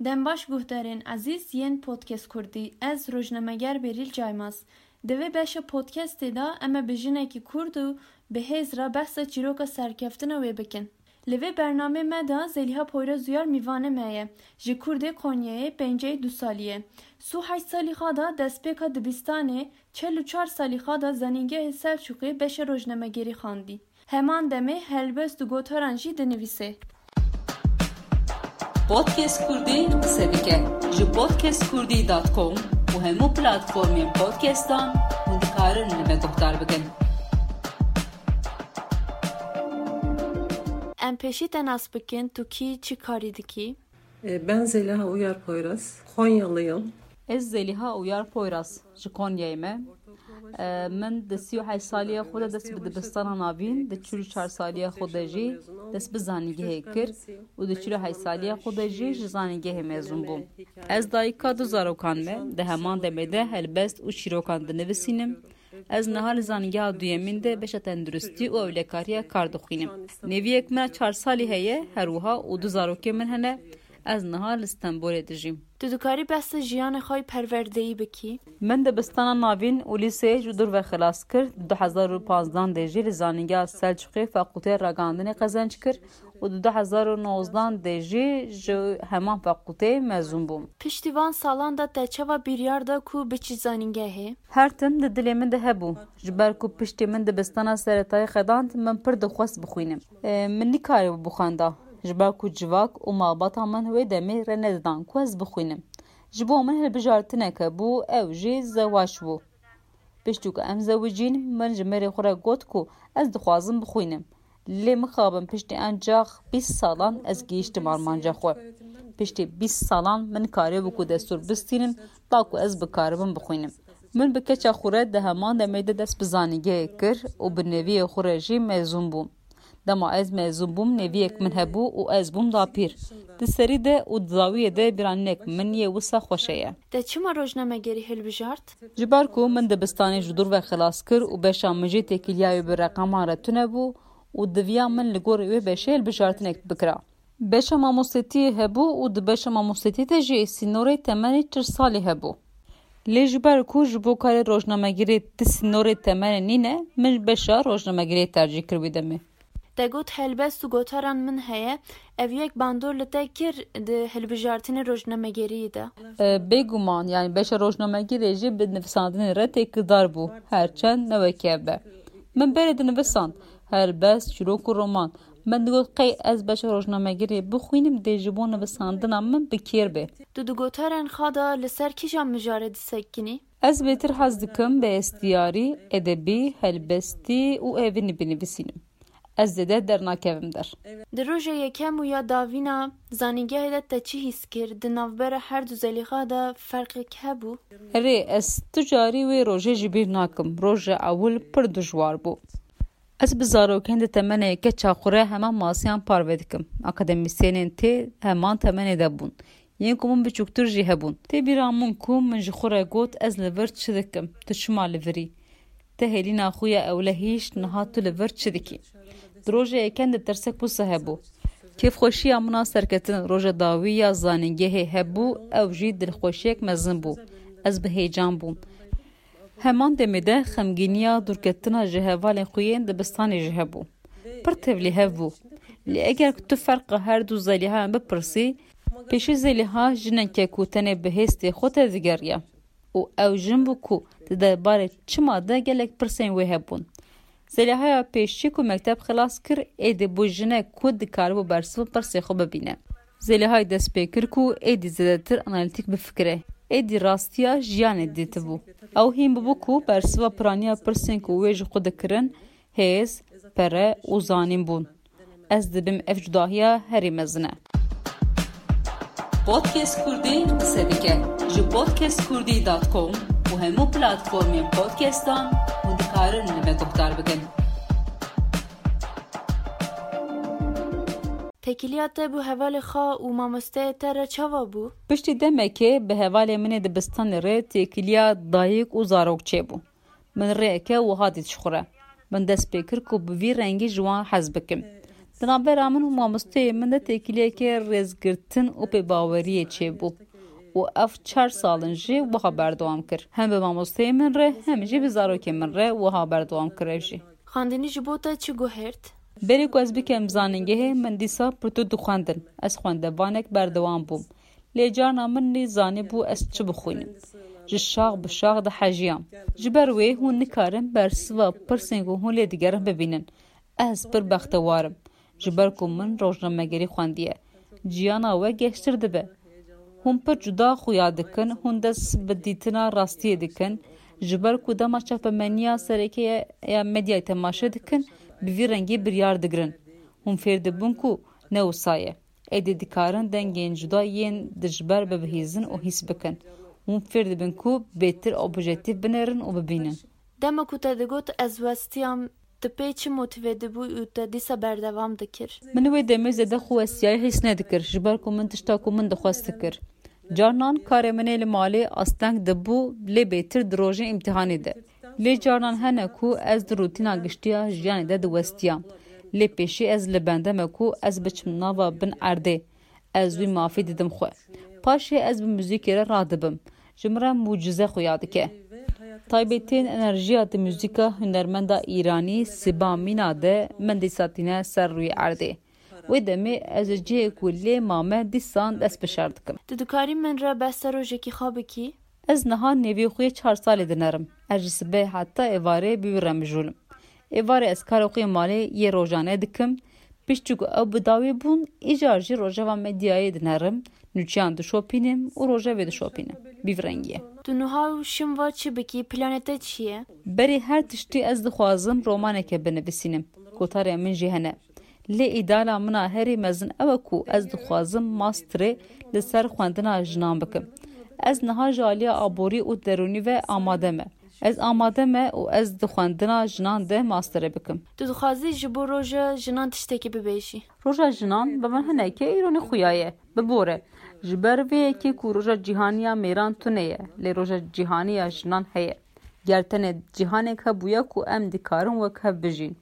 Dembaş guhdarên ezîz yên Podcast Kurdî, ez rojnameger Berîl Caymaz. Di vê beşa podcastê de em ê bi jinekî kurd û bi hêz re behsa çîroka serkeftina wê bikin. Li vê bernamê me de Zelîha Poyrazûyar mîvanê me ye. Ji Kurdê Konyayê pênceyê du salî ye. Su û heşt salî xa de destpêka dibistanê, çel û çar salî xa de Zanîngehê Selçûqê beşa rojnamegerî xandî. Heman demê helbest du gotaran jî dinivîsê. Podcast Kurdî qise dike ji podcastkurdî dot com û hemû platformên podcastan hûn dikarin li me guhdar bikin. Em pêşî te nas bikin tu kî çi karî dikî. Ben Zeliha Uyar Poyraz, Konyalı yim. Ez Zeliha Uyar Poyraz, ji Konyayê me. Min di sî û heşt saliya xwe de dest bi dibistana navîn, di çil û çar saliya xwe de jî dest bi zanîngehê kir û di çil û heşt saliya xwe de jî ji zanîngehê mezûn bûm. Ez dayika du zarokan me, di heman demê de helbest û çîrokan dinivisînim, Ez niha li zanîngeha duyemîn de beşa tenduristî û ewlekariya kar dixwînim. Neviyek min a çar salî heye her wiha û du zarokên min hene. Ez niha li Stenbolê dijîm. Tu dikarî behsa jiyanê xwe yê perwerdeyî bikî? Min dibistana navîn û lîseyê ji dûr ve xilas kir. Di du hezar û panzdeh de jî li zanîngeha Selçuqê fakulteya ragihandinê qezenc kir. û di du hezar û nozdan de jî ji heman feqûtê mezûn bûm. Piştî van salan de te çawa bîryar da ku biçî zanîngehê? Her tim di dilê min de hebû. Ji ber ku piştî min dibistana seretayî xedand, min pir dixwest bixwînim. Min nikaribû bixwenda, ji ber ku civak û malbata min wê demê rê nedidan ku ez bixwînim. Ji bo min hilbijartineke bû, ew jî zewac bû. Piştî ku em zewicîn, min ji mêrê xwe re got ku ez dixwazim bixwînim. Lê mixabin piştî encax bîst salan ez gihîştim armanca xwe. Piştî bîst salan min karibû ku destûr bistînim ta ku ez bikaribim bixwînim. Min bi keça xwe re di heman demê de dest bi zanîngehê kir û bi neviyê xwe re jî mezûn bûm. Dema ez mezûn bûm neviyek min hebû û ez bûm dapîr. Di serî de û di dawiyê de bîranînek min yê wisa xweşe ye. Te çima rojnamegerî hilbijart? Ji ber ku min dibistanê ji dûr ve xilas kir û beşa min jê têkiliya wê bi reqaman re tune bû û diviya min li gorî wê beşê hilbijartinek bikira. Beşa mamostetiyê hebû û di beşa mamostetiyê de jî sînorê temenê çil salî hebû. Lê ji ber ku ji bo karê rojnamegirê ti sînorê temenê nîne, min beşa rojnamegiriyê tercîh kir wê demê. Te got helbest û gotaran min heye. Ev yek bandor li te kir di hilbijartinê rojnamegeriyî de? Bêguman, yanî beşa rojnamegeriyê jî bi nivisandinê re têkildar bû, her çend ne wekî ev be. Min berê dinivisand, helbest, çîrok û roman. Min digot qey ez beşa rojnamegeriyê bixwînim dê ji bo nivisandina min bi kêr bê. Tu di gotarên xwe de li ser kîjan mijare disekînî? Ez bêtir hez dikim bi estiyarî, edebî, helbestî û hêvinî binivîsînim. Ez zêde dernakevim der. Di roja yekem û ya davîna zanîngehê de te çi hîs kir? Di navbera her du Zelîxa de ferqek hebû? Rê, ez tu carî wê rojê jî bîr nakim. Roja ewil pir dijwar bû. Ez bi zarokên di temenê yeke çaxure heman masiyan parve dikim. Akademîsyenên tê heman temenê de bûn. Yên ku min biçûktir jî hebûn. Tê bîra min ku min ji xwe re got ez li vir çi dikim, tu çima li vir î? Te hêlîna xwe ya ewle hîşt, niha tu li vir çi dikî? Di roja yekem de tirse kusa hebû. Kêfxweşiya min a serketin roja dawî ya zanîngehê hebû, ew jî dilxweşiyek mezin bû. Ez bi hêcan bûm. Heman demê de xemgîniya dûrketina ji hevalên xwe yên dibistanê jî hebû. Pir tevlî hev bû. Lê eger ku tu ferqa her du Zelîhayan bipirsî, pêşî Zelîha jineke ku tenê bi hêz tê xwe te digeriya û ew jin bû ku di derbarê çima de gelek pirsên wê hebûn. Zelîhaya pêşî ku mekteb xilas kir êdî bû jinek ku dikaribû bersiv û pirsê xwe bibîne. Zelîhay dest pê kir ku êdî zêdetir analîtîk bifikire. Êdî rastiya jiyanê dîtibû. Ew hîn bûbû ku bersiva piraniya pirsên ku wê ji xwe dikirin hêz, pere û zanîn bûn. Ez dibim ev cudahiya herî mezin e. Podcast Kurdî qise dike ji podcastkurdî dot com û hemû platformên podcastan hûn dikarin li me guhdar bikin. Tekîliya te bi hevalê xwe û mamosteyê te re çawa bû? Piştî demekê bi hevalê min ê dibistanê re têkiliya dayik û zarok çêbû. Min rêyeke wiha dît ji xwe re. Min dest pê kir ku bi vî rengî ji wan hez bikim. Di navbera min û mamosteyê min de têkiliyeke rêzgirtin û pêbaweriyê çêbû û ev çar sal in jî wiha berdewam kir. Hem bi mamosteyê min re hem jî bi zarokên min re wiha berdewam kir ev jî. Xwendinî ji bo te çi guhêrt? Berê ku ez bikim zanîngehê min dîsa pirtûk dixwendin. Ez xwendevanek berdewam bûm. Lê carna min nê zanibû ez çi bixwînim. Ji şax bi şax dihejiyam. Ji ber wê hûn nikarin bersiva pirsên ku hûn lê digerin bibînin. Ez pir bextewar im. Ji ber ku min rojnamegerî xwendiye, ciyana we gêştir dibe. Hûn pir cuda xuya dikin, hûn dest bi dîtina rastiyê dikin. Ji ber ku dema çapemeniya sereke ya medyayê temaşe dikin, bi vî rengî biryar digirin. Hûn fêr dibin ku ne wisa ye. Êdî dikarin dengên cuda yên dijber bibihîzin û hîs bikin. Hûn fêr dibin ku bêtir objetîf binêrin û bibînin. Dema ku te digot ez westiyam Te pê çi motive dibû û te dîsa berdewam dikir? Min wê demê zêde xwe westiyayî hîs nedikir ji ber ku min tişta ku min dixwest dikir. Carinan karê min ê li malê asteng dibû lê bêtir di rojên îmtîhanê de. Lê carinan hene ku ez di rutîna giştî ya jiyanê de diwestiyam. Lê pêşî ez li bendem e ku ez biçim nava bin erdê. Ez wî mafî didim xwe. Paşê ez bi muzîkê re radibim. Ji min re mucize xuya dike. Taybetiyên enerjiya di muzîka hunermenda Îranî Siba Mîna de min dîsa tîne ser rûyê erdê. Wê demê ez ji cihê ku lê mame dîsan dest bi şer dikim. Tu dikarî min re bes te rojekî xwe bikî? Ez niha nêvê xwe yê çar salê dinerim. Ez ji sibehê heta êvarê bi wî re mijûl im. Êvarê ez karê xwe yê malê yê rojane dikim. Piştî ku ew bi dawî bûn, îcar jî rojeva medyayê dinerim, nûçeyan dişopînim û rojevê dişopînim. Bi vî rengî ye. Tu niha û şinva çi bikî? Planê te çi ye? Berî her tiştî ez dixwazim romaneke binivisînim. Gotarên min jî hene. Lê îdeala min a herî mezin ew e ku ez dixwazim masterê li ser xwendina jinan bikim. Ez niha ji aliya aborî û derûnî ve amade me. Ez amade me û ez di xwendina jinan de masterê bikim. Tu dixwazî ji bo Roja Jinan tiştekî bibêjî? Roja Jinan bi min hinekî îronî xuya ye. Bi bore. Ji ber vê yekê ku Roja Cîhanî ya Mêran tune ye, lê Roja Cîhanî ya Jinan heye. Ger tenê cîhanêk hebûya ku em dikarin wek hev bijîn.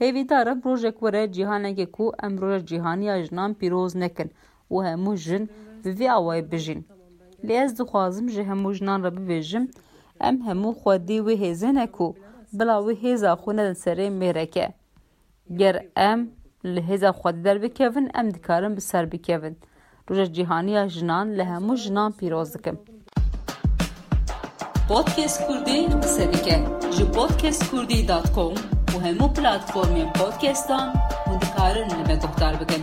Hêvîdar e bi rojek were cîhanekê ku em Roja Cîhanî ya Jinan pîroz nekin û hemû jin bi vî awayî bijîn. Lê ez dixwazim ji hemû jinan re bibêjim, em hemû xwedî wê hêzê ne ku bila wê hêza xwe nedin serê mêreke. Ger em li hêza xwedî derbikevin em dikarin bi ser bikevin. Roja Cîhaniya Jinan li hemû jinan pîroz dikim. Podcast Kurdî qise dike. Ji podcastkurdî.com û hemû platformên podcastan hûn dikarin li me guhdar bikin.